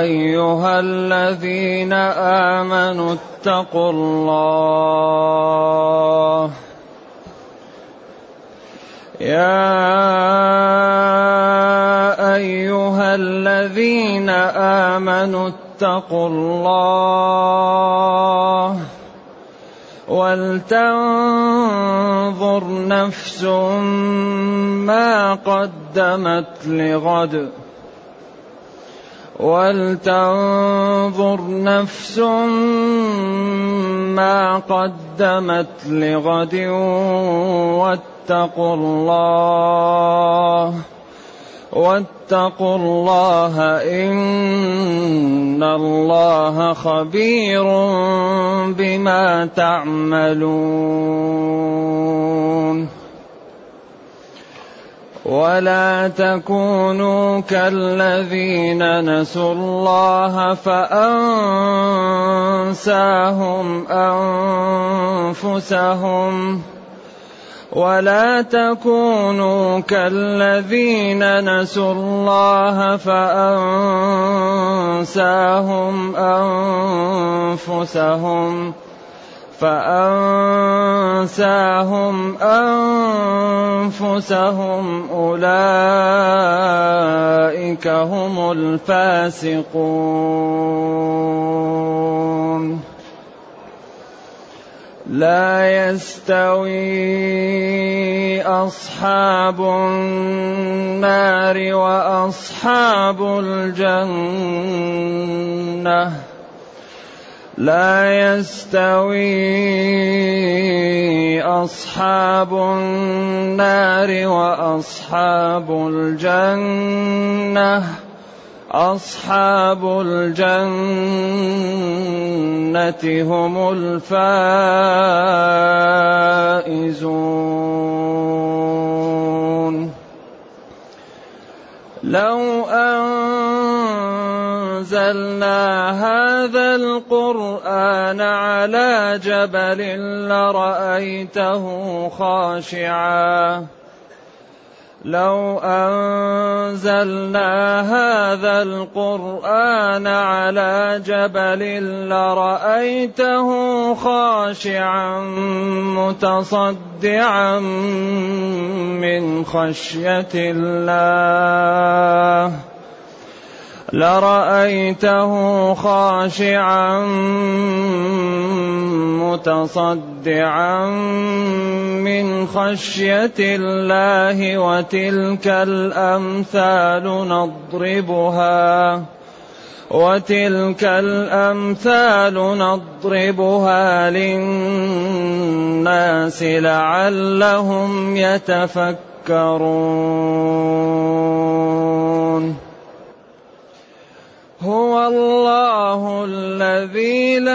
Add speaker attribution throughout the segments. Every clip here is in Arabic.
Speaker 1: أيها الذين آمنوا اتقوا الله. يا أيها الذين آمنوا اتقوا الله. ولتنظر نفس ما قدمت لغد. ولتنظر نفس ما قدمت لغد واتقوا الله واتقوا الله إن الله خبير بما تعملون. ولا تكونوا كالذين نسوا الله فأنساهم أنفسهم ولا تكونوا كالذين نسوا الله فأنساهم أنفسهم فأنساهم أنفسهم أولئك هم الفاسقون. لا يستوي أصحاب النار وأصحاب الجنة. لا يستوي أصحاب النار وأصحاب الجنة. أصحاب الجنة هم الفائزون. لو أنزلنا هذا القرآن على جبل لرأيته خاشعا. لو أنزلنا هذا القرآن على جبل لرأيته خاشعا متصدعا من خشية الله. لرأيته خاشعا متصدعا من خشية الله وتلك الأمثال نضربها وتلك الأمثال نضربها للناس لعلهم يتفكرون هو الله الذي لا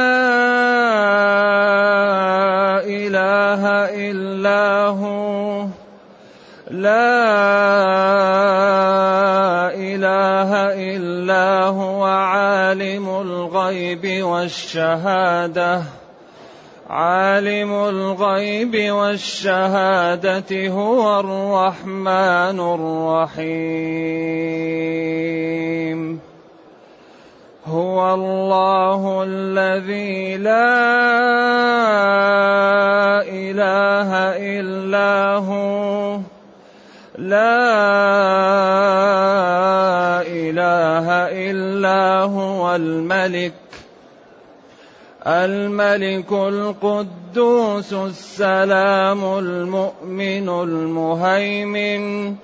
Speaker 1: إله إلا هو. لا إله إلا هو عالم الغيب والشهادة. عالم الغيب والشهادة هو الرحمن الرحيم. هو الله الذي لا إله إلا هو. لا إله إلا هو الملك. الملك القدوس السلام المؤمن المهيمن.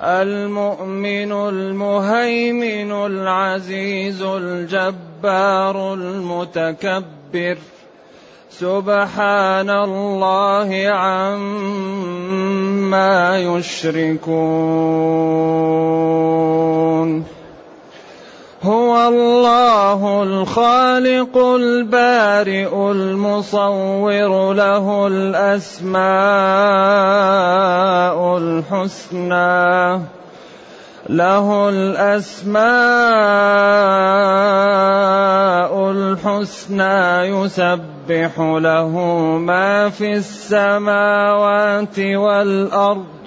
Speaker 1: المؤمن المهيمن العزيز الجبار المتكبر. سبحان الله عما يشركون. الله الخالق البارئ المصور له الأسماء الحسنى له الأسماء الحسنى يسبح له ما في السماوات والأرض.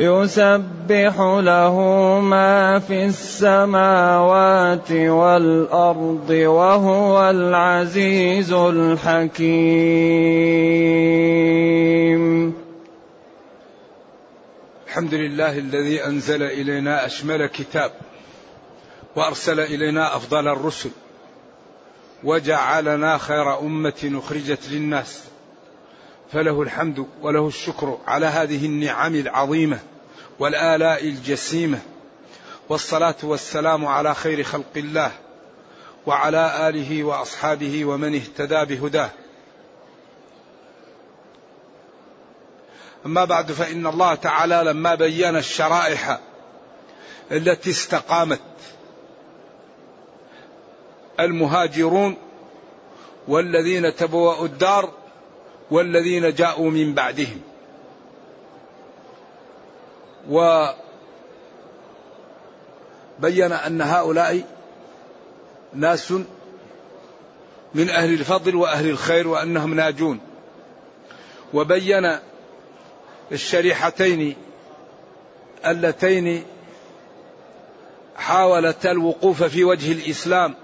Speaker 1: يسبح له ما في السماوات والأرض وهو العزيز الحكيم.
Speaker 2: الحمد لله الذي أنزل إلينا أشمل كتاب وأرسل إلينا أفضل الرسل وجعلنا خير أمة أخرجت للناس. فله الحمد وله الشكر على هذه النعم العظيمة. والآلاء الجسيمة والصلاة والسلام على خير خلق الله وعلى آله وأصحابه ومن اهتدى بهداه. أما بعد فإن الله تعالى لما بين الشرائح التي استقامت المهاجرون والذين تبوأوا الدار والذين جاءوا من بعدهم. وبين أن هؤلاء ناس من أهل الفضل وأهل الخير وأنهم ناجون. وبين الشريحتين اللتين حاولت الوقوف في وجه الإسلام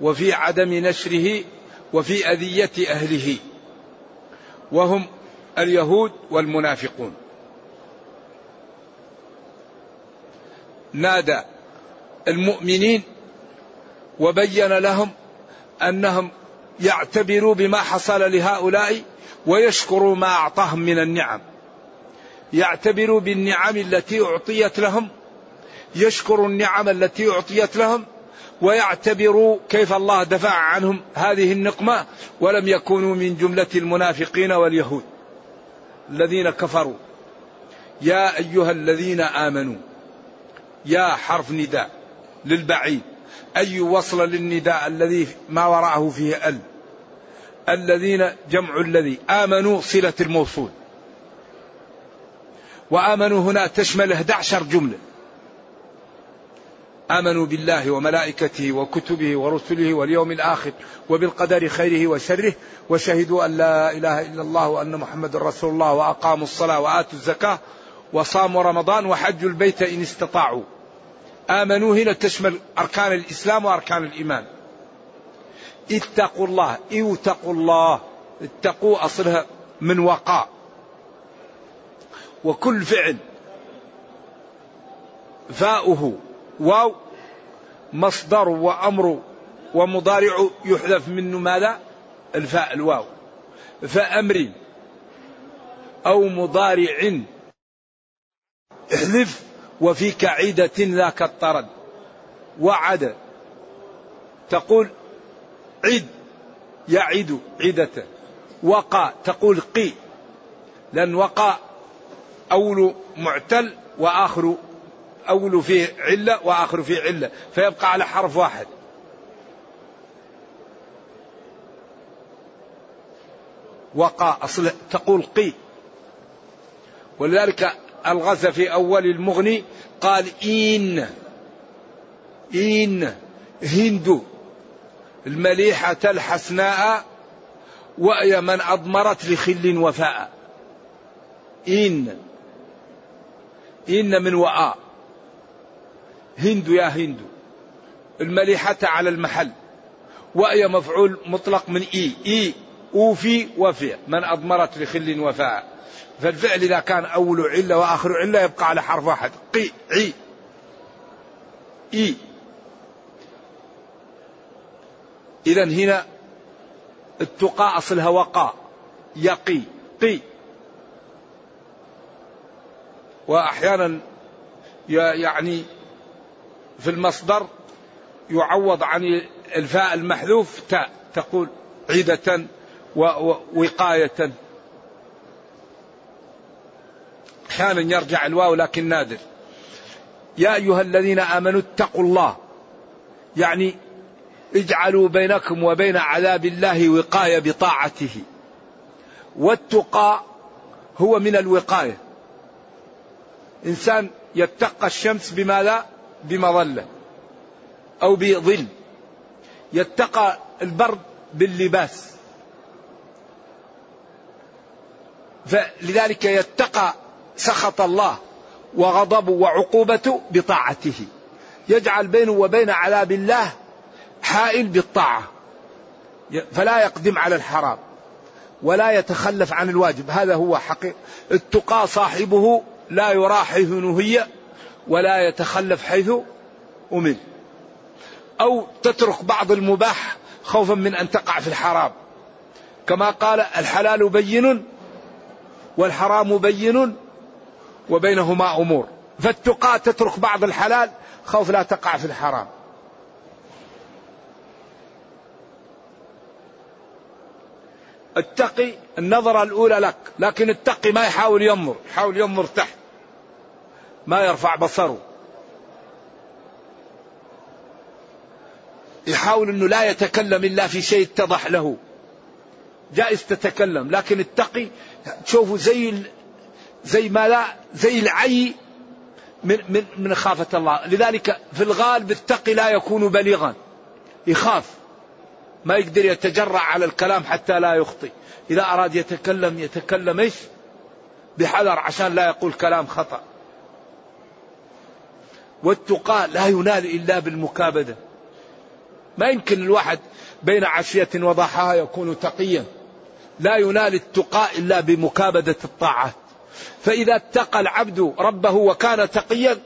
Speaker 2: وفي عدم نشره وفي أذية أهله وهم اليهود والمنافقون. نادى المؤمنين وبين لهم أنهم يعتبروا بما حصل لهؤلاء ويشكروا ما أعطاهم من النعم. يعتبروا بالنعم التي أعطيت لهم يشكروا النعم التي أعطيت لهم ويعتبروا كيف الله دفع عنهم هذه النقمة ولم يكونوا من جملة المنافقين واليهود. الذين كفروا يا أيها الذين آمنوا يا حرف نداء للبعيد. أي وصل للنداء الذي ما وراءه فيه ال. الذين جمع الذي. آمنوا صلة الموصول. وآمنوا هنا تشمل 11 جملة. آمنوا بالله وملائكته وكتبه ورسله واليوم الآخر وبالقدر خيره وشره. وشهدوا أن لا إله إلا الله وأن محمد رسول الله وأقاموا الصلاة وآتوا الزكاة وصاموا رمضان وحجوا البيت إن استطاعوا. آمنوا هنا تشمل أركان الإسلام وأركان الإيمان. اتقوا الله اتقوا الله. اتقوا أصلها من وقاء. وكل فعل فاؤه واو مصدر وأمر ومضارع يحذف منه ماذا؟ الفاء الواو. فأمر أو مضارع احذف وفي كعيدة ذاك الطرد. وعد. تقول عد يعد عدة وقى. تقول قي. لأن وقى أول معتل وآخر أول فيه علة وآخر فيه علة. فيبقى على حرف واحد. وقى. أصل تقول قي. ولذلك الغز في أول المغني قال إن إن هند المليحة الحسناء وأي من أضمرت لخل وفاء. إن إن من وآ. هند يا هند المليحة على المحل وأي مفعول مطلق من إي إي أوفي وفي. من أضمرت لخل وفاء. فالفعل إذا كان أول علة وآخر علة يبقى على حرف واحد. قي عي. إي. إذا هنا التقى أصلها وقاء يقي قي. وأحيانا يعني في المصدر يعوض عن الفاء المحذوف تاء. تقول عيدة ووقاية أحيانا يرجع الواو لكن نادر. يا أيها الذين آمنوا اتقوا الله. يعني اجعلوا بينكم وبين عذاب الله وقاية بطاعته. والتقى هو من الوقاية. إنسان يتقى الشمس بماذا؟ بمظلة. أو بظل. يتقى البرد باللباس. فلذلك يتقى سخط الله وغضبه وعقوبته بطاعته. يجعل بينه وبين عذاب الله حائل بالطاعة. فلا يقدم على الحرام. ولا يتخلف عن الواجب. هذا هو حقيقة. التقى صاحبه لا يرى حيث نهي ولا يتخلف حيث أمل. أو تترك بعض المباح خوفا من أن تقع في الحرام. كما قال الحلال بين والحرام بين وبينهما أمور. فالتقى تترك بعض الحلال خوف لا تقع في الحرام. التقي النظرة الأولى لك لكن التقي ما يحاول ينظر يحاول ينظر تحت. ما يرفع بصره. يحاول أنه لا يتكلم إلا في شيء اتضح له. جائز تتكلم لكن التقي تشوفه زي زي ما لا زي العي من من من خافة الله، لذلك في الغالب التقي لا يكون بليغا. يخاف ما يقدر يتجرع على الكلام حتى لا يخطئ. إذا أراد يتكلم يتكلم إيش؟ بحذر عشان لا يقول كلام خطأ. والتقى لا ينال إلا بالمكابدة. ما يمكن الواحد بين عشية وضحاها يكون تقيا. لا ينال التقى إلا بمكابدة الطاعات. فإذا اتقى العبد ربه وكان تقيا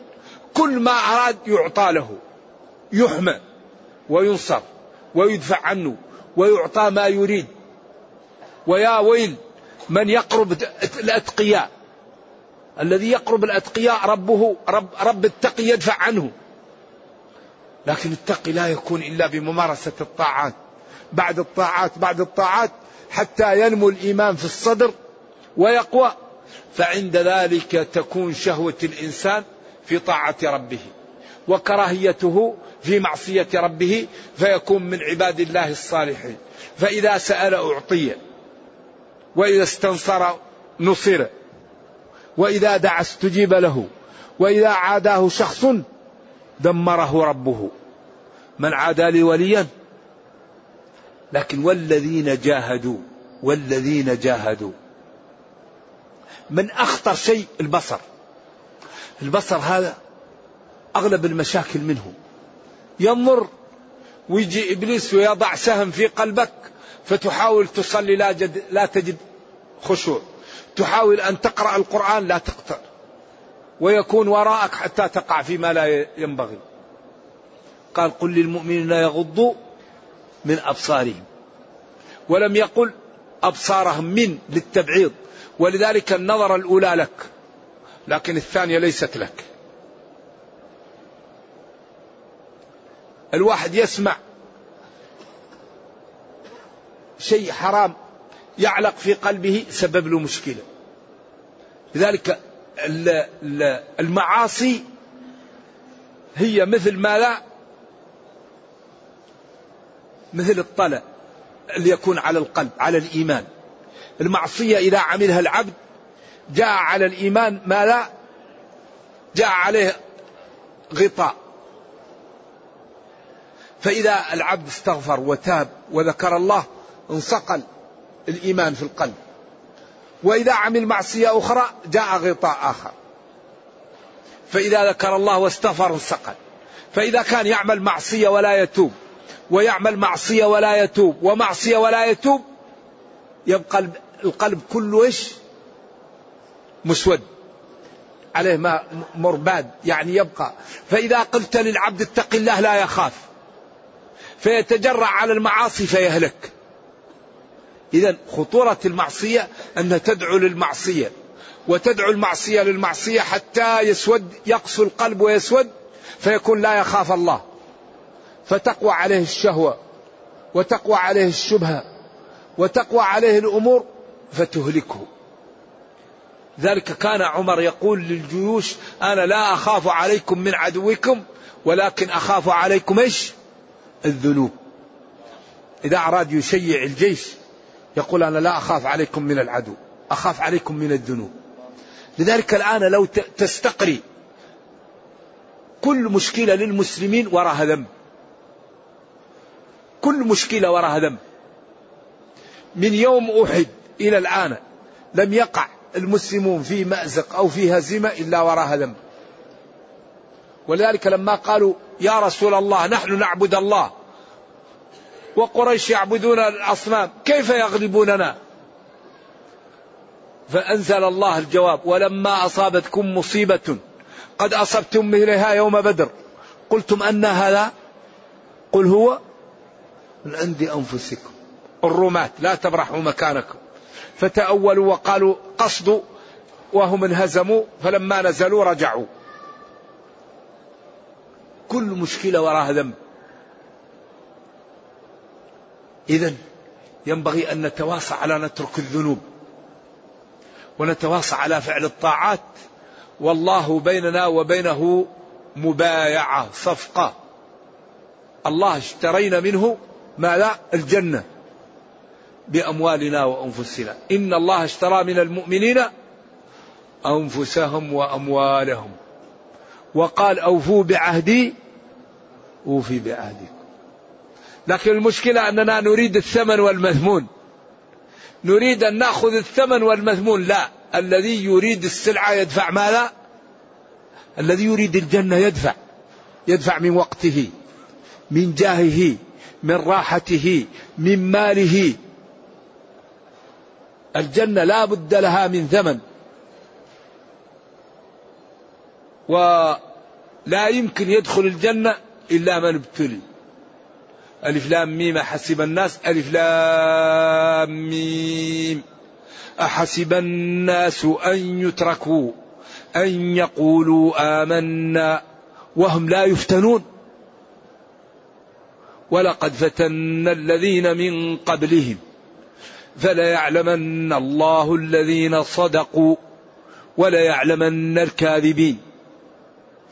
Speaker 2: كل ما أراد يعطى له. يحمى وينصر ويدفع عنه ويعطى ما يريد. ويا ويل من يقرب الأتقياء. الذي يقرب الأتقياء ربه رب, رب التقي يدفع عنه. لكن التقي لا يكون إلا بممارسة الطاعات. بعد الطاعات بعد الطاعات حتى ينمو الإيمان في الصدر ويقوى. فعند ذلك تكون شهوة الإنسان في طاعة ربه وكراهيته في معصية ربه فيكون من عباد الله الصالحين. فإذا سأل أعطي وإذا استنصر نصر وإذا دعا استجيب له وإذا عاداه شخص دمره ربه. من عادى لي وليا؟ لكن والذين جاهدوا والذين جاهدوا. من أخطر شيء البصر. البصر هذا أغلب المشاكل منه. ينظر ويجي إبليس ويضع سهم في قلبك فتحاول تصلي لا, جد لا تجد خشوع. تحاول أن تقرأ القرآن لا تقطع ويكون وراءك حتى تقع فيما لا ينبغي. قال قل للمؤمنين يغضوا من أبصارهم. ولم يقل أبصارهم من للتبعيض. ولذلك النظرة الأولى لك لكن الثانية ليست لك. الواحد يسمع شيء حرام يعلق في قلبه سبب له مشكلة. لذلك المعاصي هي مثل ما لا مثل الطلع اللي يكون على القلب على الإيمان. المعصية إذا عملها العبد جاء على الإيمان ما لا جاء عليه غطاء. فإذا العبد استغفر وتاب وذكر الله انصقل الإيمان في القلب. وإذا عمل معصية أخرى جاء غطاء آخر. فإذا ذكر الله واستغفر انصقل. فإذا كان يعمل معصية ولا يتوب ويعمل معصية ولا يتوب ومعصية ولا يتوب يبقى القلب كله إيش؟ مسود. عليه ما مرباد يعني يبقى. فإذا قلت للعبد اتق الله لا يخاف. فيتجرع على المعاصي فيهلك. إذا خطورة المعصية أنها تدعو للمعصية. وتدعو المعصية للمعصية حتى يسود يقسو القلب ويسود فيكون لا يخاف الله. فتقوى عليه الشهوة وتقوى عليه الشبهة. وتقوى عليه الأمور فتهلكه. ذلك كان عمر يقول للجيوش أنا لا أخاف عليكم من عدوكم ولكن أخاف عليكم إيش؟ الذنوب. إذا أراد يشيع الجيش يقول أنا لا أخاف عليكم من العدو أخاف عليكم من الذنوب. لذلك الآن لو تستقري كل مشكلة للمسلمين وراها ذنب. كل مشكلة وراها ذنب. من يوم أحد إلى الآن لم يقع المسلمون في مأزق أو في هزيمة إلا وراها ذنب. ولذلك لما قالوا يا رسول الله نحن نعبد الله وقريش يعبدون الأصنام كيف يغلبوننا؟ فأنزل الله الجواب ولما أصابتكم مصيبة قد أصبتم مثلها يوم بدر قلتم أن هذا قل هو من عند أنفسكم. الرماة لا تبرحوا مكانكم. فتأولوا وقالوا قصدوا وهم انهزموا فلما نزلوا رجعوا. كل مشكلة وراها ذنب. إذا ينبغي أن نتواصى على نترك الذنوب. ونتواصى على فعل الطاعات. والله بيننا وبينه مبايعة صفقة. الله اشترينا منه ما لا الجنة. بأموالنا وأنفسنا. إن الله اشترى من المؤمنين أنفسهم وأموالهم. وقال أوفوا بعهدي أوفي بعهدكم. لكن المشكلة أننا نريد الثمن والمثمون. نريد أن نأخذ الثمن والمثمون. لا. الذي يريد السلعة يدفع ماذا؟ الذي يريد الجنة يدفع. يدفع من وقته من جاهه من راحته من ماله. الجنة لا بد لها من ثمن. ولا يمكن يدخل الجنة إلا من ابتلي. ألف لام ميم حسب الناس. ألف لام ميم أحسب الناس أن يتركوا أن يقولوا آمنا وهم لا يفتنون. ولقد فتنا الذين من قبلهم. فليعلمن الله الذين صدقوا وليعلمن الكاذبين.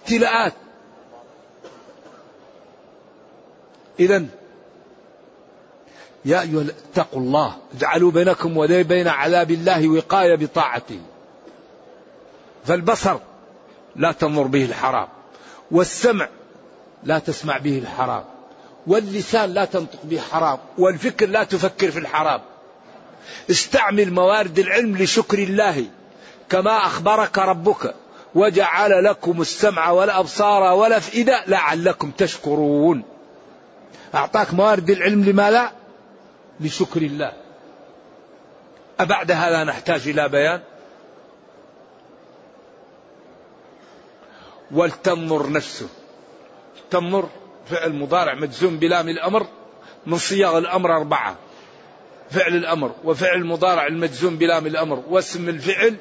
Speaker 2: ابتلاءات إذا يا أيها اتقوا الله. اجعلوا بينكم وبين عذاب الله وقاية بطاعته. فالبصر لا تنظر به الحرام. والسمع لا تسمع به الحرام. واللسان لا تنطق به حرام. والفكر لا تفكر في الحرام. استعمل موارد العلم لشكر الله كما أخبرك ربك وجعل لكم السمع والأبصار والأفئدة لعلكم تشكرون. أعطاك موارد العلم لماذا لشكر الله. أبعد هذا نحتاج إلى بيان؟ ولتنظر نفسه. تنظر فعل مضارع مجزوم بلام الأمر من صياغ الأمر أربعة. فعل الأمر وفعل المضارع المجزوم بلام الأمر واسم الفعل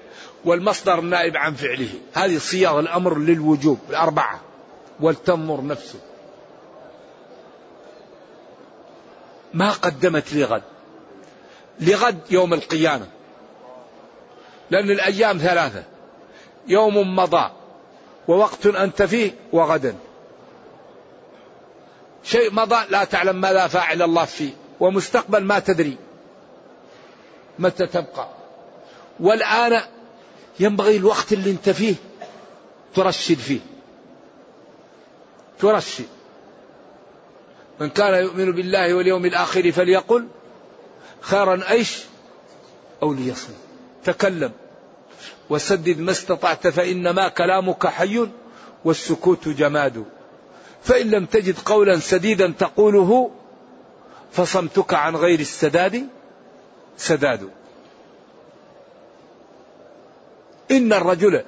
Speaker 2: والمصدر النائب عن فعله. هذه صياغ الأمر للوجوب الأربعة. ولتنظر نفسه. ما قدمت لغد. لغد يوم القيامة. لأن الأيام ثلاثة. يوم مضى. ووقت أنت فيه وغدا. شيء مضى لا تعلم ماذا فاعل الله فيه. ومستقبل ما تدري. متى تبقى. والآن ينبغي الوقت اللي انت فيه ترشد فيه. ترشد. من كان يؤمن بالله واليوم الآخر فليقل خيرا أيش؟ أو ليصمت تكلم. وسدد ما استطعت فإنما كلامك حي والسكوت جماد. فإن لم تجد قولا سديدا تقوله فصمتك عن غير السداد سداد. إن الرجل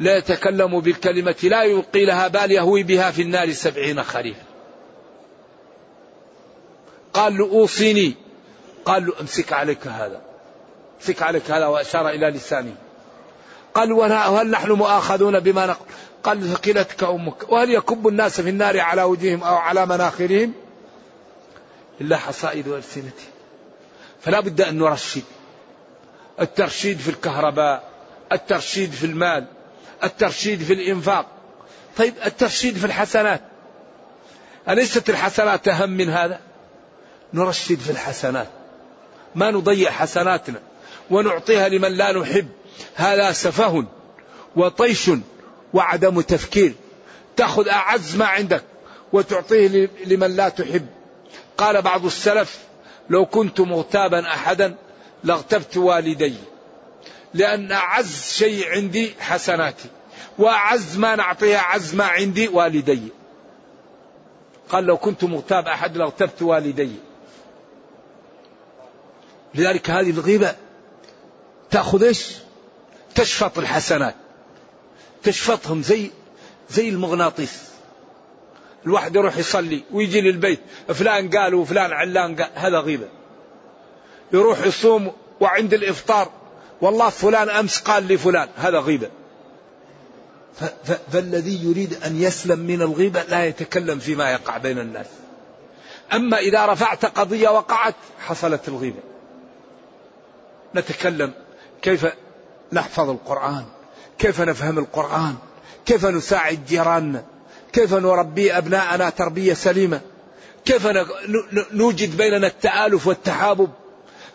Speaker 2: لا يتكلم بالكلمة لا يلقي لها بال يهوي بها في النار سبعين خريفا. قال له أوصيني. قال له أمسك عليك هذا. أمسك عليك هذا وأشار إلى لسانه. قال وهل نحن مؤاخذون بما نقول قال ثقلتك أمك. وهل يكب الناس في النار على وجوههم أو على مناخرهم؟ إلا حصائد ألسنتهم فلا بد أن نرشد. الترشيد في الكهرباء الترشيد في المال الترشيد في الإنفاق. طيب الترشيد في الحسنات. أليست الحسنات أهم من هذا؟ نرشد في الحسنات. ما نضيع حسناتنا ونعطيها لمن لا نحب. هذا سفه وطيش وعدم تفكير. تأخذ أعز ما عندك وتعطيه لمن لا تحب. قال بعض السلف لو كنت مغتابا أحدا لاغتبت والدي لأن أعز شيء عندي حسناتي وأعز ما نعطيها أعز ما عندي والدي. قال لو كنت مغتاب أحد لاغتبت والدي. لذلك هذه الغيبة تأخذ إيش؟ تشفط الحسنات تشفطهم زي زي المغناطيس. الواحد يروح يصلي ويجي للبيت فلان قال وفلان علان قال هذا غيبة. يروح يصوم وعند الإفطار والله فلان أمس قال لفلان هذا غيبة. فالذي يريد أن يسلم من الغيبة لا يتكلم فيما يقع بين الناس. أما إذا رفعت قضية وقعت حصلت الغيبة. نتكلم كيف نحفظ القرآن كيف نفهم القرآن كيف نساعد جيراننا. كيف نربي أبناءنا تربية سليمة؟ كيف نوجد بيننا التآلف والتحابب؟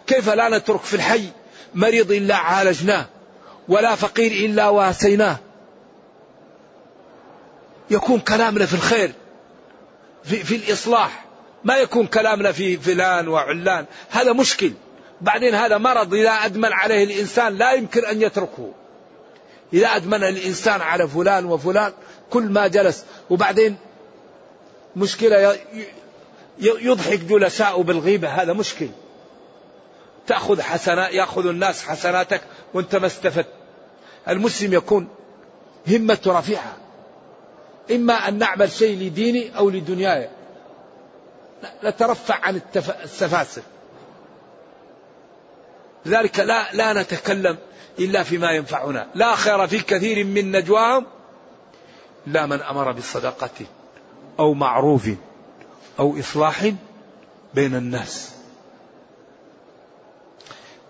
Speaker 2: كيف لا نترك في الحي مريض إلا عالجناه ولا فقير إلا واسيناه؟ يكون كلامنا في الخير في, في الإصلاح. ما يكون كلامنا في فلان وعلان. هذا مشكل. بعدين هذا مرض إذا أدمن عليه الإنسان لا يمكن أن يتركه. إذا أدمن الإنسان على فلان وفلان كل ما جلس. وبعدين مشكلة يضحك جلساء بالغيبة. هذا مشكل. تأخذ حسنات يأخذ الناس حسناتك وانت ما استفدت. المسلم يكون همة رفيعة. إما أن نعمل شيء لديني أو لدنياي. نترفع عن السفاسف. لذلك لا لا نتكلم إلا فيما ينفعنا. لا خير في كثير من نجواهم لا من أمر بصدقة أو معروف أو إصلاح بين الناس.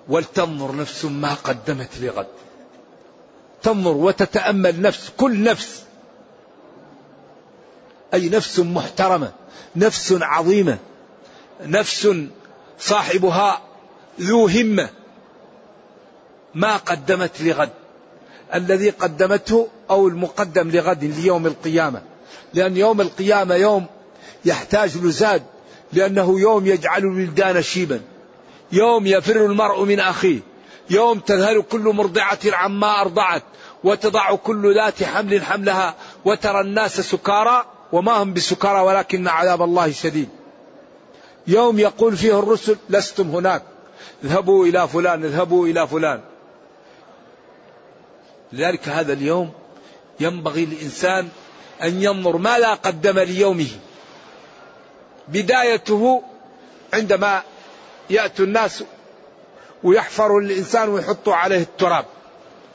Speaker 2: ولتنظر نفس ما قدمت لغد. تنظر وتتأمل نفس كل نفس. أي نفس محترمة نفس عظيمة نفس صاحبها ذو همة. ما قدمت لغد. الذي قدمته أو المقدم لغد ليوم القيامة. لأن يوم القيامة يوم يحتاج لزاد لأنه يوم يجعل الولدان شيبا. يوم يفر المرء من أخيه. يوم تذهل كل مرضعة عما أرضعت وتضع كل ذات حمل حملها وترى الناس سكارى وما هم بسكارى ولكن عذاب الله شديد. يوم يقول فيه الرسل لستم هناك. اذهبوا إلى فلان اذهبوا إلى فلان. لذلك هذا اليوم ينبغي الإنسان أن ينظر ماذا قدم ليومه. بدايته عندما يأتي الناس ويحفر الإنسان ويحطوا عليه التراب.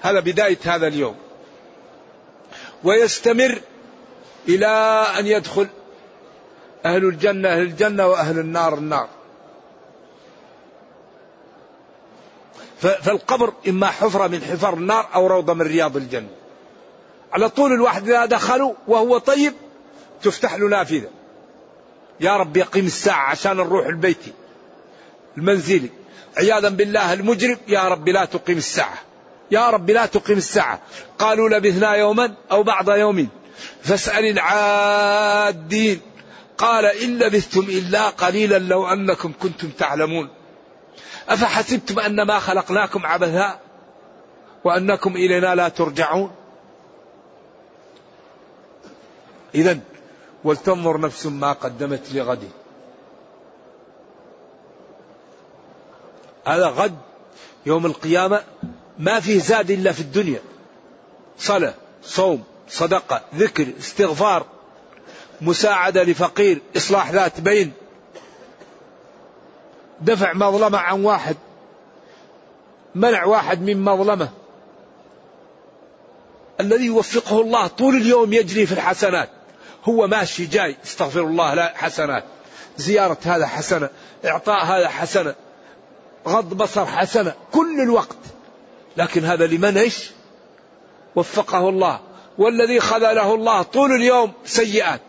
Speaker 2: هذا بداية هذا اليوم. ويستمر إلى أن يدخل أهل الجنة أهل الجنة وأهل النار النار. فالقبر إما حفرة من حفر النار أو روضة من رياض الجنة. على طول الواحد إذا دخلوا وهو طيب تفتح له نافذة. يا رب يقيم الساعة عشان نروح البيت المنزلي. عياذا بالله المجرم يا رب لا تقيم الساعة. يا رب لا تقيم الساعة. قالوا لبثنا يوما أو بعض يوم. فاسأل العادين. قال إن لبثتم إلا قليلا لو أنكم كنتم تعلمون. أفحسبتم أنما خلقناكم عبثا وأنكم إلينا لا ترجعون؟ إذا ولتنظر نفس ما قدمت لغد. هذا غد يوم القيامة ما فيه زاد إلا في الدنيا. صلاة صوم صدقة ذكر استغفار مساعدة لفقير إصلاح ذات بين. دفع مظلمة عن واحد. منع واحد من مظلمة. الذي يوفقه الله طول اليوم يجري في الحسنات. هو ماشي جاي. استغفر الله لا حسنات. زيارة هذا حسنة. إعطاء هذا حسنة. غض بصر حسنة. كل الوقت. لكن هذا لمن إيش؟ وفقه الله. والذي خذله الله طول اليوم سيئات.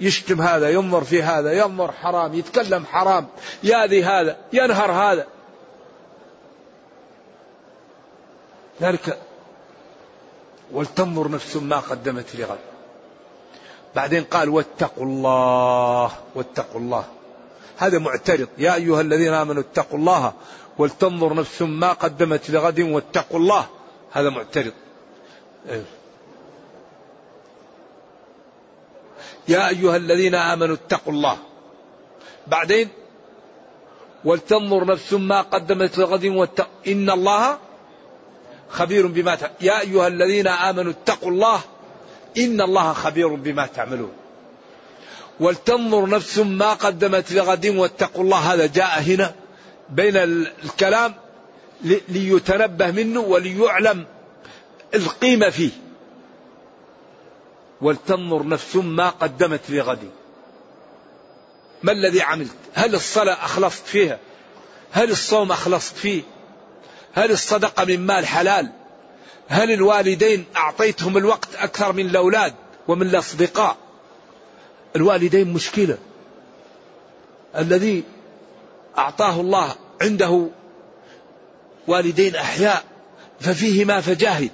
Speaker 2: يشتم هذا ينظر في هذا ينظر حرام يتكلم حرام ياذي هذا ينهر هذا. ذلك ولتنظر نفس ما قدمت لغد. بعدين قال واتقوا الله واتقوا الله. هذا معترض. يا أيها الذين آمنوا اتقوا الله ولتنظر نفس ما قدمت لغد واتقوا الله. هذا معترض. يا أيها الذين آمنوا اتقوا الله. بعدين ولتنظر نفس ما قدمت لغد واتق إن الله خبير بما يا أيها الذين آمنوا اتقوا الله. إن الله خبير بما تعملون. ولتنظر نفس ما قدمت لغد واتقوا الله. هذا جاء هنا بين الكلام ليتنبه منه وليعلم القيمة فيه. ولتنظر نفس ما قدمت لغد ما الذي عملت؟ هل الصلاة أخلصت فيها؟ هل الصوم أخلصت فيه؟ هل الصدقة من مال حلال؟ هل الوالدين أعطيتهم الوقت أكثر من الأولاد ومن الأصدقاء؟ الوالدين مشكلة. الذي أعطاه الله عنده والدين أحياء ففيهما فجاهد.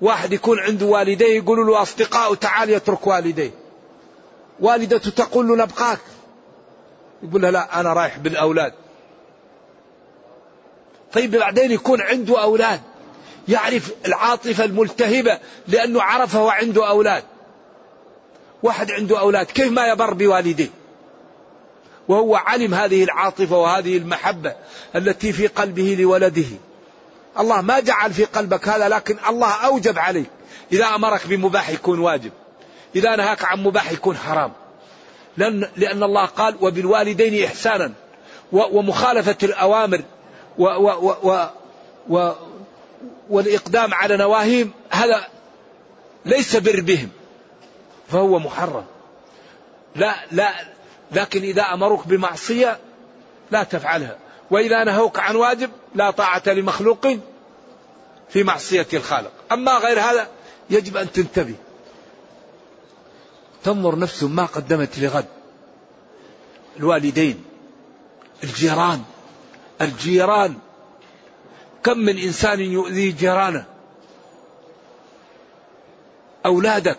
Speaker 2: واحد يكون عنده والديه يقولوا له أصدقاء تعال يترك والديه. والدته تقول له نبقاك. يقول لها لا أنا رايح بالأولاد. طيب بعدين يكون عنده أولاد. يعرف العاطفة الملتهبة لأنه عرف هو عنده أولاد. واحد عنده أولاد كيف ما يبر بوالديه؟ وهو علم هذه العاطفة وهذه المحبة التي في قلبه لولده. الله ما جعل في قلبك هذا لكن الله أوجب عليك. إذا أمرك بمباح يكون واجب. إذا نهاك عن مباح يكون حرام. لأن, لأن الله قال وبالوالدين إحسانا. ومخالفة الأوامر. و و و و و والإقدام على نواهيهم هذا ليس بر بهم. فهو محرم. لا لا لكن إذا أمروك بمعصية لا تفعلها. وإذا نهوك عن واجب لا طاعة لمخلوق في معصية الخالق. أما غير هذا يجب أن تنتبه. تنظر نفس ما قدمت لغد. الوالدين الجيران الجيران. كم من إنسان يؤذي جيرانه؟ أولادك.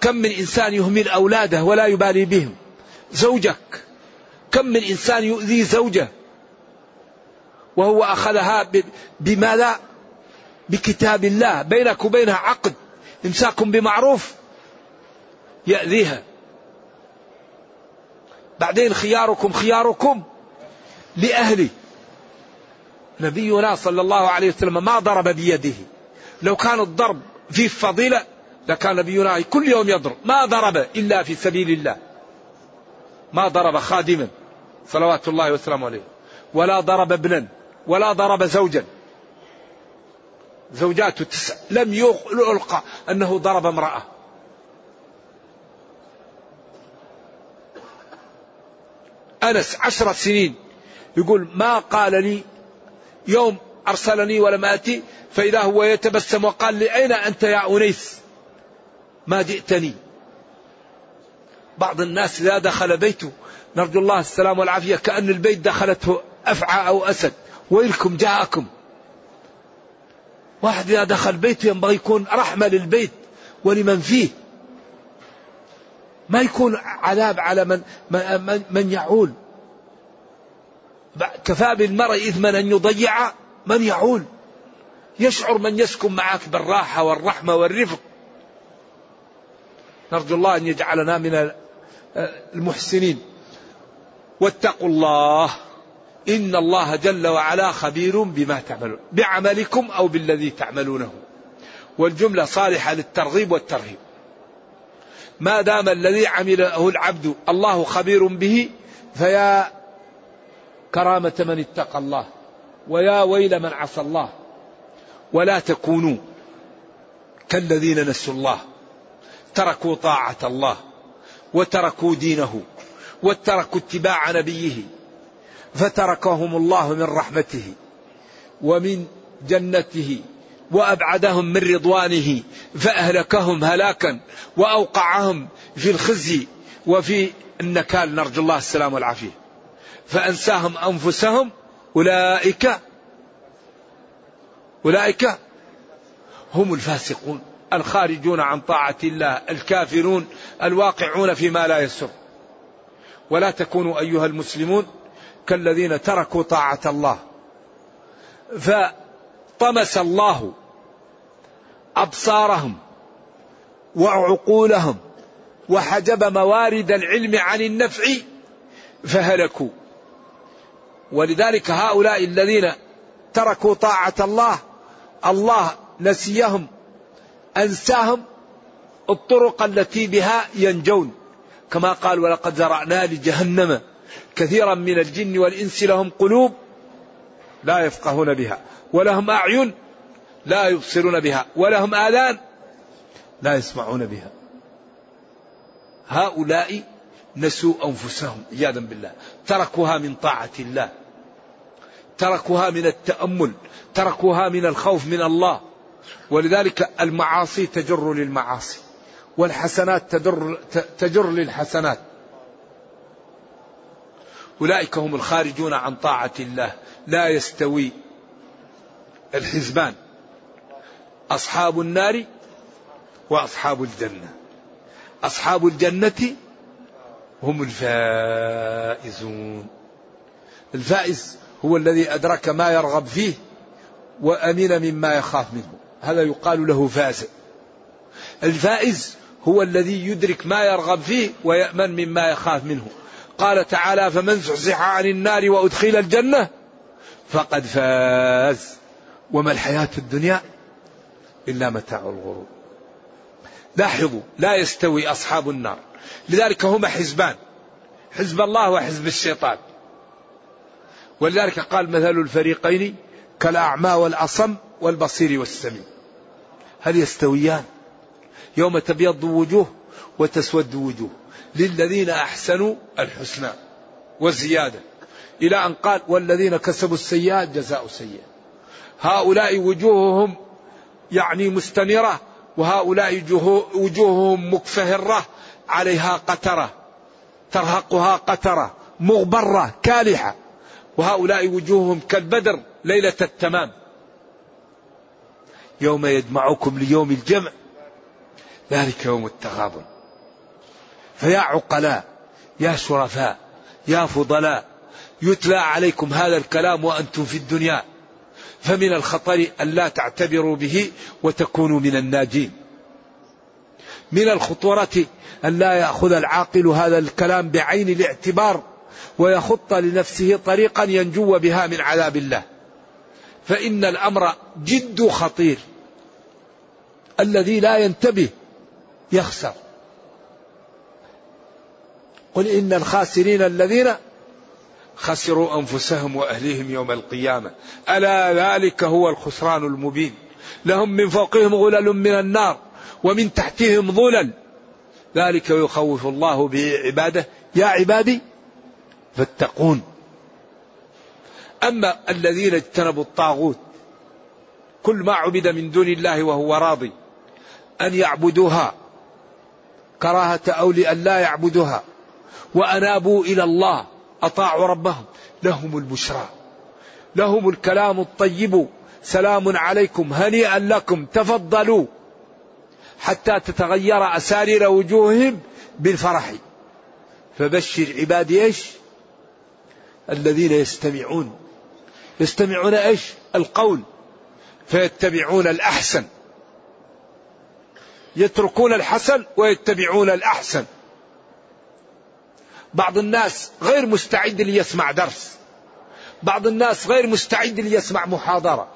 Speaker 2: كم من إنسان يهمل أولاده ولا يبالي بهم؟ زوجك. كم من إنسان يؤذي زوجه؟ وهو أخذها بماذا؟ بكتاب الله. بينك وبينها عقد. إمساك بمعروف يأذيها. بعدين خياركم خياركم لأهلي. نبينا صلى الله عليه وسلم ما ضرب بيده. لو كان الضرب فيه فضيلة لكان نبينا كل يوم يضرب. ما ضرب إلا في سبيل الله. ما ضرب خادما. صلوات الله وسلامه عليه. ولا ضرب ابنا. ولا ضرب زوجا. زوجاته تسع. لم يلقى أنه ضرب امرأة. أنس عشر سنين. يقول ما قال لي يوم أرسلني ولم آتي فإذا هو يتبسم وقال لي أين أنت يا أنيس؟ ما جئتني. بعض الناس إذا دخل بيته نرجو الله السلام والعافية كأن البيت دخلته أفعى أو أسد. ويلكم جاءكم. واحد إذا دخل بيته ينبغي يكون رحمة للبيت ولمن فيه. ما يكون عذاب على من من, من يعول. كفى بالمرء إثما أن يضيع من يعول. يشعر من يسكن معك بالراحة والرحمة والرفق. نرجو الله أن يجعلنا من المحسنين. واتقوا الله. إن الله جل وعلا خبير بما تعملون بعملكم أو بالذي تعملونه. والجملة صالحة للترغيب والترهيب. ما دام الذي عمله العبد الله خبير به فيا كرامة من اتقى الله ويا ويل من عصى الله. ولا تكونوا كالذين نسوا الله تركوا طاعة الله وتركوا دينه وتركوا اتباع نبيه. فتركهم الله من رحمته ومن جنته وأبعدهم من رضوانه فأهلكهم هلاكا وأوقعهم في الخزي وفي النكال نرجو الله السلام والعافية. فأنساهم أنفسهم أولئك أولئك هم الفاسقون الخارجون عن طاعة الله الكافرون الواقعون فيما لا يسر. ولا تكونوا أيها المسلمون كالذين تركوا طاعة الله. فطمس الله أبصارهم وعقولهم وحجب موارد العلم عن النفع فهلكوا. ولذلك هؤلاء الذين تركوا طاعة الله الله نسيهم أنساهم الطرق التي بها ينجون. كما قال ولقد زرعنا لجهنم كثيرا من الجن والإنس لهم قلوب لا يفقهون بها ولهم أعين لا يبصرون بها ولهم آذان لا يسمعون بها. هؤلاء نسوا أنفسهم عياذا بالله. تركوها من طاعة الله تركوها من التأمل تركوها من الخوف من الله. ولذلك المعاصي تجر للمعاصي والحسنات تجر, تجر للحسنات. أولئك هم الخارجون عن طاعة الله لا يستوي الحزبان أصحاب النار وأصحاب الجنة. أصحاب الجنة هم الفائزون. الفائز هو الذي أدرك ما يرغب فيه وأمن مما يخاف منه. هذا يقال له فائز الفائز هو الذي يدرك ما يرغب فيه ويأمن مما يخاف منه. قال تعالى فمن زحزح عن النار وأدخل الجنة فقد فاز. وما الحياة الدنيا إلا متاع الغرور. لاحظوا لا يستوي أصحاب النار. لذلك هما حزبان. حزب الله وحزب الشيطان. ولذلك قال مثل الفريقين كالأعمى والأصم والبصير والسميع. هل يستويان؟ يوم تبيض وجوه وتسود وجوه. للذين أحسنوا الحسنى والزيادة. إلى أن قال والذين كسبوا السيئات جزاء سيئة. هؤلاء وجوههم يعني مستنرة وهؤلاء وجوههم مكفهرة عليها قترة ترهقها قترة مغبرة كالحة. وهؤلاء وجوههم كالبدر ليلة التمام. يوم يجمعكم ليوم الجمع ذلك يوم التغابن. فيا عقلاء يا شرفاء يا فضلاء يتلى عليكم هذا الكلام وأنتم في الدنيا. فمن الخطر أن لا تعتبروا به وتكونوا من الناجين. من الخطورة أن لا يأخذ العاقل هذا الكلام بعين الاعتبار ويخط لنفسه طريقا ينجو بها من عذاب الله. فإن الأمر جد خطير. الذي لا ينتبه يخسر. قل إن الخاسرين الذين خسروا أنفسهم وأهليهم يوم القيامة. ألا ذلك هو الخسران المبين. لهم من فوقهم غلل من النار ومن تحتهم ظلل. ذلك يخوف الله به عباده يا عبادي فاتقون. أما الذين اجتنبوا الطاغوت كل ما عبد من دون الله وهو راضي أن يعبدوها كراهة أو لأن لا يعبدوها. وأنابوا إلى الله أطاعوا ربهم. لهم البشرى. لهم الكلام الطيب. سلام عليكم. هنيئا لكم. تفضلوا. حتى تتغير أسارير وجوههم بالفرح. فبشر عبادي إيش؟ الذين يستمعون. يستمعون إيش؟ القول. فيتبعون الأحسن. يتركون الحسن ويتبعون الأحسن. بعض الناس غير مستعد ليسمع درس. بعض الناس غير مستعد ليسمع محاضرة.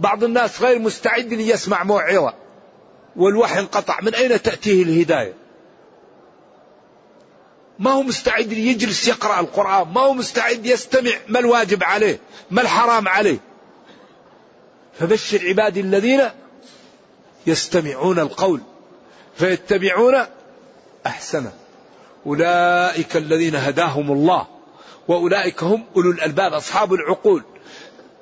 Speaker 2: بعض الناس غير مستعد ليسمع موعظة. والوحي انقطع. من أين تأتيه الهداية؟ ما هو مستعد يجلس يقرأ القرآن. ما هو مستعد يستمع ما الواجب عليه؟ ما الحرام عليه؟ فبشر عبادي الذين يستمعون القول فيتبعون أحسنه. أولئك الذين هداهم الله وأولئك هم أولو الألباب أصحاب العقول.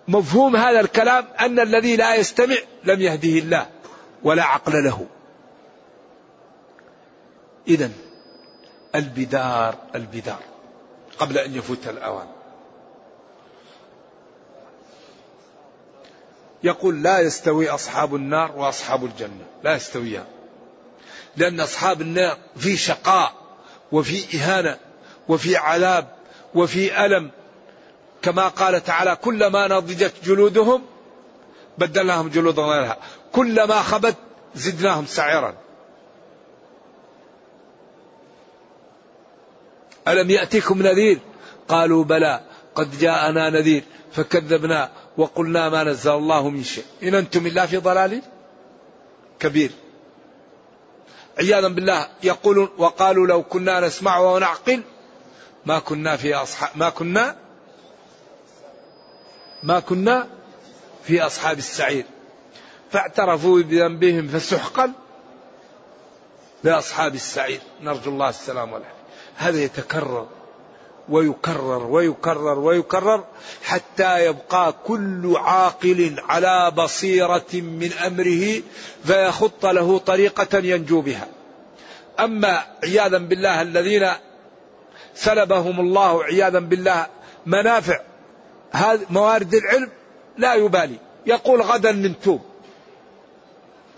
Speaker 2: مفهوم هذا الكلام أن الذي لا يستمع لم يهده الله ولا عقل له. إذا البدار البدار قبل أن يفوت الأوان. يقول لا يستوي أصحاب النار وأصحاب الجنة. لا يستويان. لأن أصحاب النار في شقاء. وفي إهانة وفي عذاب وفي ألم. كما قال تعالى كلما نضجت جلودهم بدلناهم جلودا غيرها. كلما خبت زدناهم سعيرا. ألم يأتكم نذير؟ قالوا بلى قد جاءنا نذير فكذبنا وقلنا ما نزل الله من شيء. إن أنتم إلا في ضلال كبير. عياذا بالله يقولون وقالوا لو كنا نسمع ونعقل ما كنا في أصحاب ما كنا ما كنا في أصحاب السعير. فاعترفوا بذنبهم فسحقا لأصحاب السعير. نرجو الله السلام والعافية. هذا يتكرر ويكرر ويكرر ويكرر حتى يبقى كل عاقل على بصيرة من أمره فيخط له طريقة ينجو بها. أما عياذا بالله الذين سلبهم الله عياذا بالله منافع موارد العلم لا يبالي. يقول غدا ننتوب.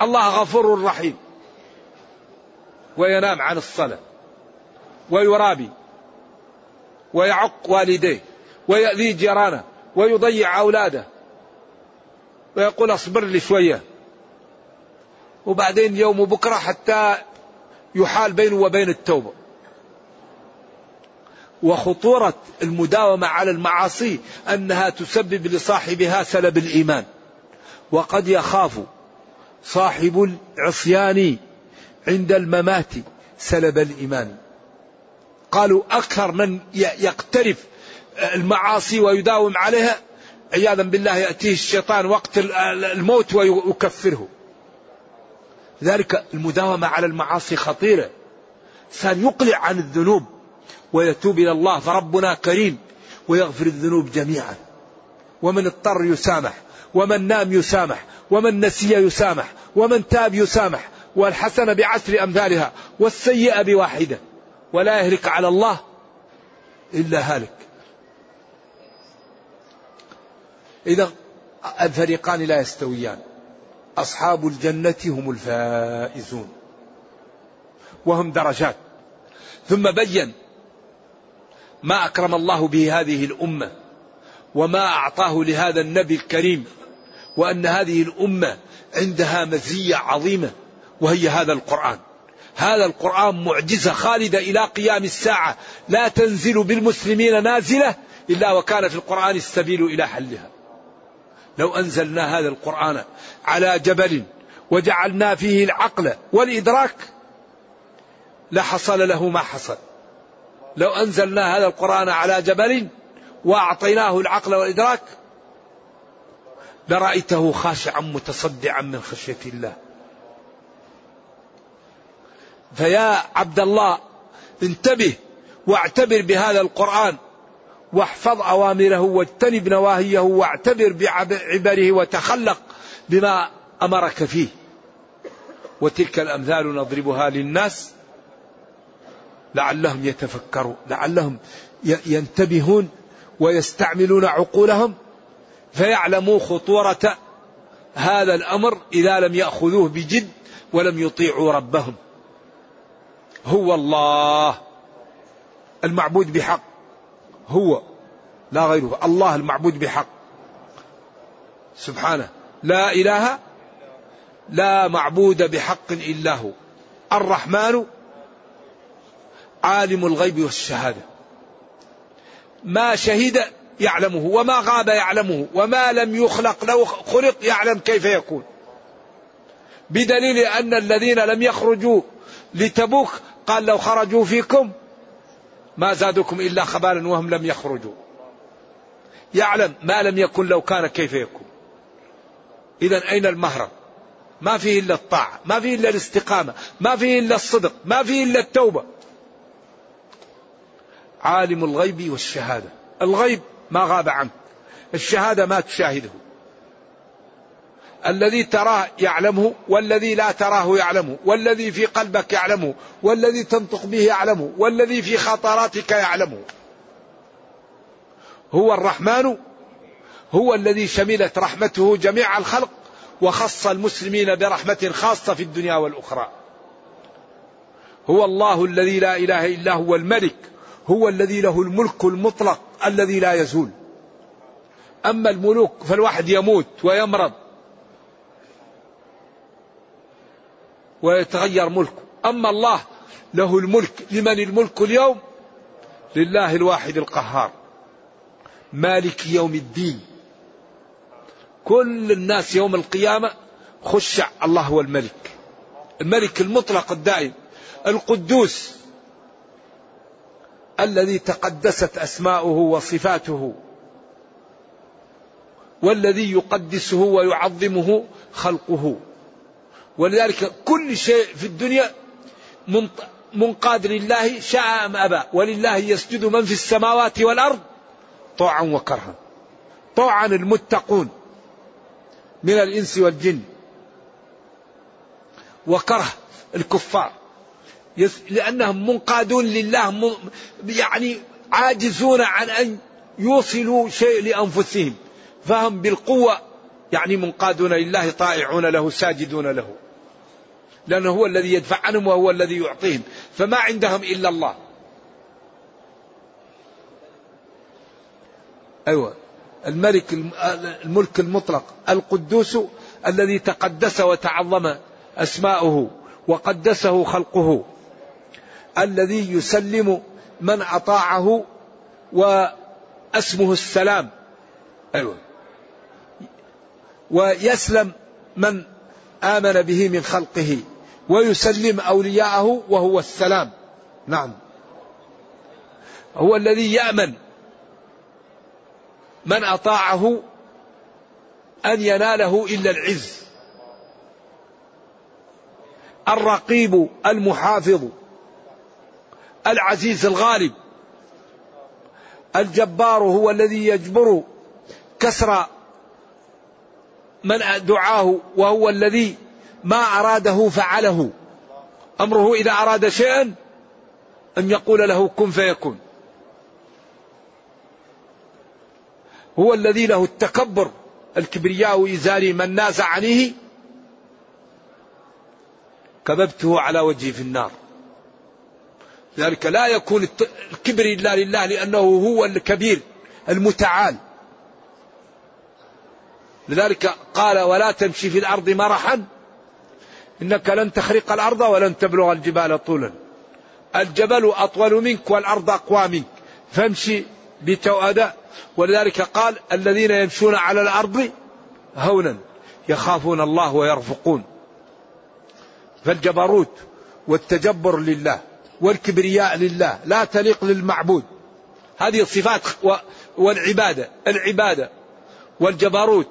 Speaker 2: الله غفور رحيم. وينام عن الصلاة. ويرابي. ويعق والديه ويأذي جيرانه ويضيع أولاده. ويقول اصبر لي شوية. وبعدين يوم بكرة حتى يحال بينه وبين التوبة. وخطورة المداومة على المعاصي أنها تسبب لصاحبها سلب الإيمان. وقد يخاف صاحب العصيان عند الممات سلب الإيمان. قالوا أكثر من يقترف المعاصي ويداوم عليها عياذا بالله يأتيه الشيطان وقت الموت ويكفره. ذلك المداومة على المعاصي خطيرة. سان يقلع عن الذنوب ويتوب إلى الله فربنا كريم ويغفر الذنوب جميعا. ومن اضطر يسامح ومن نام يسامح ومن نسي يسامح ومن تاب يسامح والحسنة بعشر أمثالها والسيئة بواحدة. ولا يهلك على الله إلا هالك. إذا الفريقان لا يستويان. أصحاب الجنة هم الفائزون. وهم درجات. ثم بين ما أكرم الله به هذه الأمة وما أعطاه لهذا النبي الكريم وأن هذه الأمة عندها مزية عظيمة وهي هذا القرآن. هذا القرآن معجزة خالدة إلى قيام الساعة. لا تنزل بالمسلمين نازلة إلا وكان في القرآن السبيل إلى حلها. لو أنزلنا هذا القرآن على جبل وجعلنا فيه العقل والإدراك لحصل له ما حصل. لو أنزلنا هذا القرآن على جبل وأعطيناه العقل والإدراك لرأيته خاشعا متصدعا من خشية الله. فيا عبد الله انتبه واعتبر بهذا القرآن واحفظ أوامره واجتنب نواهيه واعتبر بعبره وتخلق بما أمرك فيه. وتلك الأمثال نضربها للناس لعلهم يتفكرون لعلهم ينتبهون ويستعملون عقولهم فيعلموا خطورة هذا الأمر إذا لم يأخذوه بجد ولم يطيعوا ربهم. هو الله المعبود بحق. هو لا غيره. الله المعبود بحق. سبحانه. لا إله لا معبود بحق إلا هو. الرحمن عالم الغيب والشهادة. ما شهد يعلمه وما غاب يعلمه وما لم يخلق لو خلق يعلم كيف يكون. بدليل أن الذين لم يخرجوا لتبوك قال لو خرجوا فيكم ما زادكم إلا خبالا وهم لم يخرجوا. يعلم ما لم يكن لو كان كيف يكون. إذا أين المهرب؟ ما فيه إلا الطاعة ما فيه إلا الاستقامة ما فيه إلا الصدق ما فيه إلا التوبة. عالم الغيب والشهادة. الغيب ما غاب عنك الشهادة ما تشاهده. الذي تراه يعلمه والذي لا تراه يعلمه والذي في قلبك يعلمه والذي تنطق به يعلمه والذي في خطراتك يعلمه. هو الرحمن هو الذي شملت رحمته جميع الخلق وخص المسلمين برحمة خاصة في الدنيا والأخرى. هو الله الذي لا إله إلا هو الملك هو الذي له الملك المطلق الذي لا يزول. أما الملوك فالواحد يموت ويمرض. ويتغير ملكه. أما الله له الملك. لمن الملك اليوم؟ لله الواحد القهار. مالك يوم الدين. كل الناس يوم القيامة خشع الله هو الملك الملك المطلق الدائم. القدوس. الذي تقدست أسماؤه وصفاته. والذي يقدسه ويعظمه خلقه. ولذلك كل شيء في الدنيا منقاد لله شاء أم أبى. ولله يسجد من في السماوات والأرض طوعا وكرها. طوعا المتقون من الإنس والجن. وكره الكفار. لأنهم منقادون لله يعني عاجزون عن أن يوصلوا شيء لأنفسهم. فهم بالقوة يعني منقادون لله طائعون له ساجدون له. لأنه هو الذي يدفع عنهم وهو الذي يعطيهم. فما عندهم إلا الله. أيوة. الملك الملك المطلق. القدوس الذي تقدس وتعظم أسماؤه وقدسه خلقه. الذي يسلم من أطاعه وأسمه السلام. أيوة. ويسلم من آمن به من خلقه. ويسلم أولياءه وهو السلام. نعم. هو الذي يأمن من أطاعه أن يناله إلا العز. الرقيب المحافظ العزيز الغالب. الجبار هو الذي يجبر كسر من دعاه وهو الذي ما أراده فعله. أمره إذا أراد شيئا أن يقول له كن فيكون. هو الذي له التكبر الكبرياء إزاري من نازع عنه. كببته على وجهه في النار. لذلك لا يكون الكبر إلا لله لأنه هو الكبير المتعال. لذلك قال ولا تمشي في الأرض مرحا إنك لن تخرق الأرض ولن تبلغ الجبال طولا. الجبل أطول منك والأرض أقوى منك. فامشي بتوأدة. ولذلك قال الذين يمشون على الأرض هونا يخافون الله ويرفقون. فالجبروت والتجبر لله والكبرياء لله. لا تليق للمعبود. هذه الصفات والعبادة. العبادة والجبروت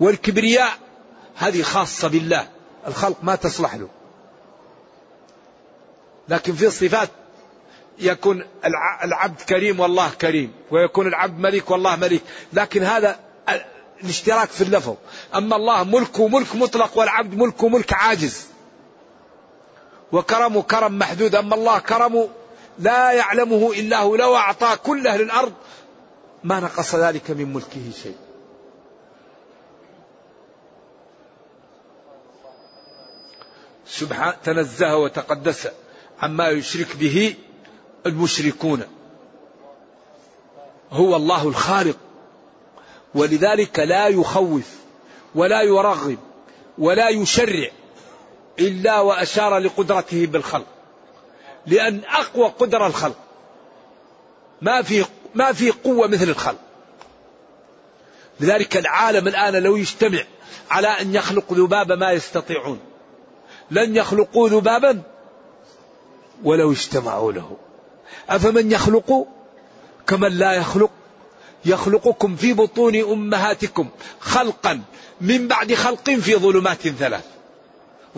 Speaker 2: والكبرياء هذه خاصة بالله. الخلق ما تصلح له. لكن في صفات يكون العبد كريم والله كريم ويكون العبد ملك والله ملك لكن هذا الاشتراك في اللفظ. أما الله ملكه ملك مطلق والعبد ملكه ملك عاجز. وكرمه كرم محدود. أما الله كرمه لا يعلمه إلا هو لو أعطى كل أهل الأرض ما نقص ذلك من ملكه شيء. سبحان تنزه وتقدس عما يشرك به المشركون. هو الله الخالق ولذلك لا يخوف ولا يرغب ولا يشرع إلا وأشار لقدرته بالخلق. لأن أقوى قدره الخلق ما في ما في قوة مثل الخلق. لذلك العالم الآن لو يجتمع على أن يخلق ذبابه ما يستطيعون. لن يخلقوا ذبابا ولو اجتمعوا له. أفمن يخلق كمن لا يخلق؟ يخلقكم في بطون أمهاتكم خلقا من بعد خلق في ظلمات ثلاث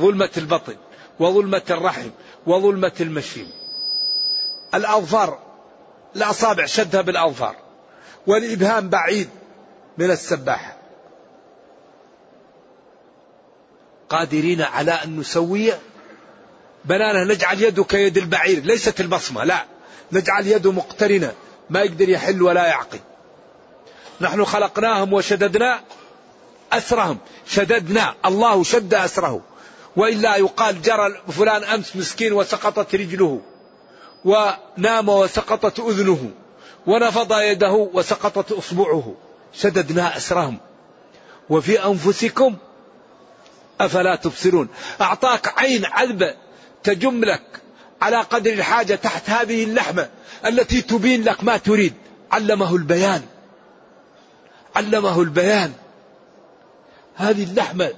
Speaker 2: ظلمة البطن وظلمة الرحم وظلمة المشيم. الأظفار الأصابع شدها بالأظفار والإبهام بعيد من السباحة. قادرين على أن نسوي بنانا نجعل يده كيد البعير ليست البصمة لا. نجعل يده مقترنة ما يقدر يحل ولا يعقل نحن خلقناهم وشددنا أسرهم. شددنا الله شد أسره. وإلا يقال جرى فلان أمس مسكين وسقطت رجله ونام وسقطت أذنه ونفض يده وسقطت إصبعه. شددنا أسرهم. وفي أنفسكم أفلا تبصرون؟ أعطاك عين عذبة تجم لك على قدر الحاجة تحت هذه اللحمة التي تبين لك ما تريد. علمه البيان. علمه البيان. هذه اللحمة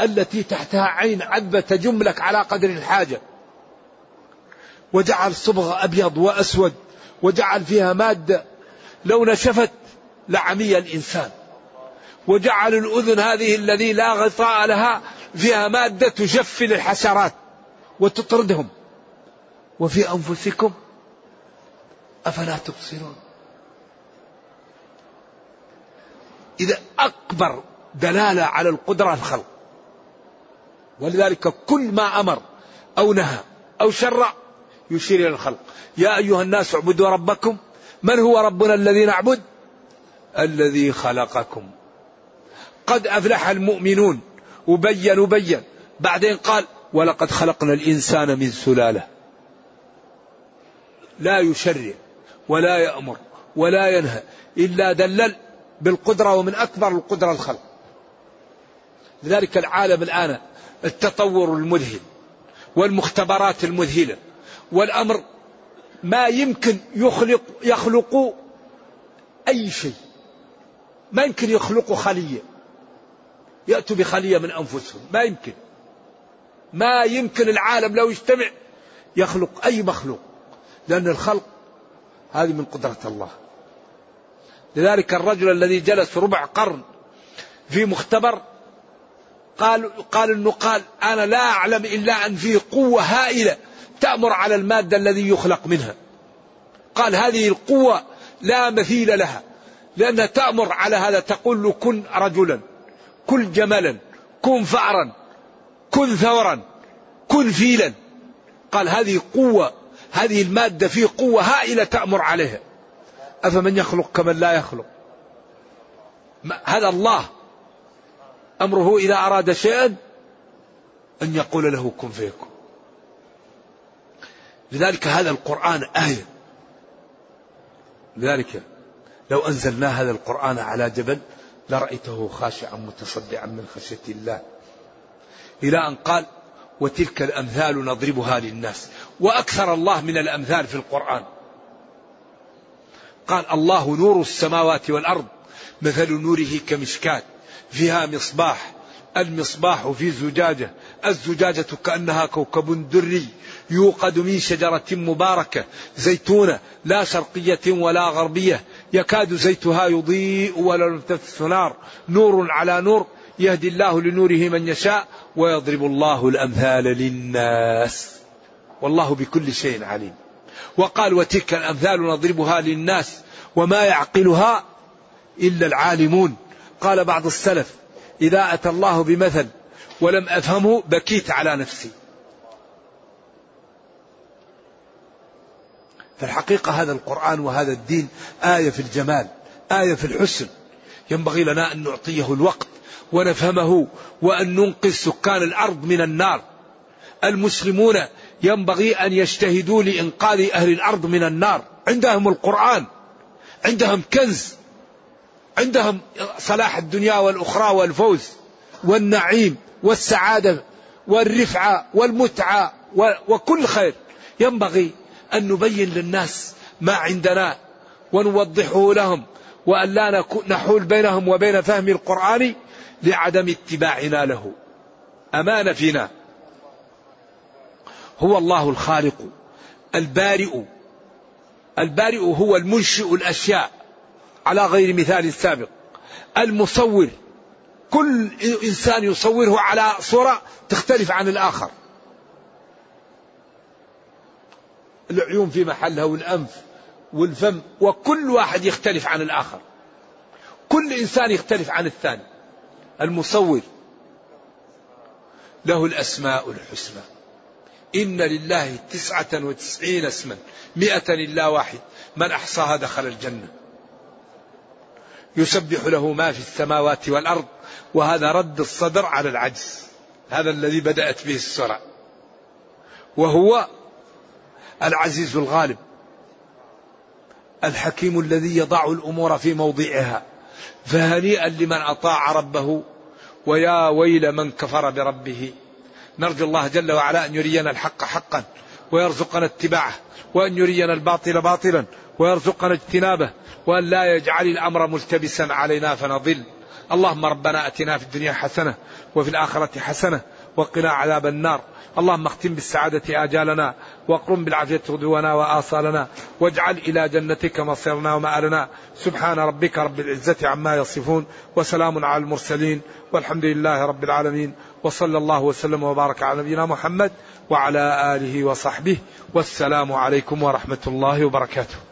Speaker 2: التي تحتها عين عذبة تجم لك على قدر الحاجة. وجعل صبغة أبيض وأسود وجعل فيها مادة. لو نشفت لعمي الإنسان. وجعل الأذن هذه الذي لا غطاء لها فيها مادة تجفل الحشرات وتطردهم. وفي أنفسكم أفلا تبصرون. إذا أكبر دلالة على القدرة الخلق. ولذلك كل ما أمر أو نهى أو شرع يشير إلى الخلق. يا أيها الناس اعبدوا ربكم. من هو ربنا الذي نعبد؟ الذي خلقكم. قد أفلح المؤمنون. وبين وبين بعدين قال ولقد خلقنا الإنسان من سلالة. لا يشرع ولا يأمر ولا ينهى إلا دلل بالقدرة ومن أكبر القدرة الخلق. لذلك العالم الآن التطور المذهل والمختبرات المذهلة والأمر ما يمكن يخلق يخلق أي شيء. ما يمكن يخلقوا خلية يأتوا بخلية من أنفسهم. ما يمكن. ما يمكن العالم لو يجتمع يخلق أي مخلوق. لأن الخلق هذه من قدرة الله. لذلك الرجل الذي جلس ربع قرن في مختبر قال قال انه قال أنا لا أعلم إلا أن فيه قوة هائلة تأمر على المادة الذي يخلق منها. قال هذه القوة لا مثيل لها لأنها تأمر على هذا. تقول له كن رجلا. كن جملا كن فأرا كن ثورا كن فيلا. قال هذه قوة هذه المادة فيه قوة هائلة تأمر عليها. أفمن يخلق كمن لا يخلق؟ هذا الله. أمره إذا أراد شيئا أن يقول له كن فيكون. لذلك هذا القرآن آية. لذلك لو أنزلنا هذا القرآن على جبل لرأيته خاشعا متصدعا من خشية الله. إلى أن قال وتلك الأمثال نضربها للناس. وأكثر الله من الأمثال في القرآن. قال الله نور السماوات والأرض مثل نوره كمشكات فيها مصباح المصباح في زجاجة الزجاجة كأنها كوكب دري يوقد من شجرة مباركة زيتونة لا شرقية ولا غربية يكاد زيتها يضيء ولو لم نار نور على نور. يهدي الله لنوره من يشاء ويضرب الله الأمثال للناس. والله بكل شيء عليم. وقال وتلك الأمثال نضربها للناس وما يعقلها إلا العالمون. قال بعض السلف إذا أتى الله بمثل ولم أفهمه بكيت على نفسي. فالحقيقة هذا القرآن وهذا الدين آية في الجمال آية في الحسن. ينبغي لنا أن نعطيه الوقت ونفهمه وأن ننقذ سكان الأرض من النار. المسلمون ينبغي أن يجتهدوا لإنقاذ أهل الأرض من النار. عندهم القرآن عندهم كنز عندهم صلاح الدنيا والأخرى والفوز والنعيم والسعادة والرفعة والمتعة وكل خير. ينبغي أن نبين للناس ما عندنا ونوضحه لهم وأن لا نحول بينهم وبين فهم القرآن لعدم اتباعنا له. أمانة فينا. هو الله الخالق البارئ. البارئ هو المنشئ الأشياء على غير مثال سابق. المصور. كل إنسان يصوره على صورة تختلف عن الآخر. العيون في محلها والأنف والفم وكل واحد يختلف عن الآخر. كل إنسان يختلف عن الثاني. المصور له الأسماء الحسنى. إن لله تسعة وتسعين اسما مئة إلا واحد. من أحصاها دخل الجنة. يسبح له ما في السماوات والأرض وهذا رد الصدر على العجز. هذا الذي بدأت به السورة وهو العزيز الغالب الحكيم الذي يضع الأمور في موضعها فهنيئا لمن أطاع ربه ويا ويل من كفر بربه. نرجو الله جل وعلا أن يرينا الحق حقا ويرزقنا اتباعه وأن يرينا الباطل باطلا ويرزقنا اجتنابه وأن لا يجعل الأمر ملتبسا علينا فنضل. اللهم ربنا أتنا في الدنيا حسنة وفي الآخرة حسنة وقنا عذاب النار. اللهم اختم بالسعادة آجالنا واقرم بالعافية غدونا وآصالنا واجعل إلى جنتك مصيرنا ومآلنا. سبحان ربك رب العزة عما يصفون وسلام على المرسلين والحمد لله رب العالمين وصلى الله وسلم وبارك على نبينا محمد وعلى آله وصحبه والسلام عليكم ورحمة الله وبركاته.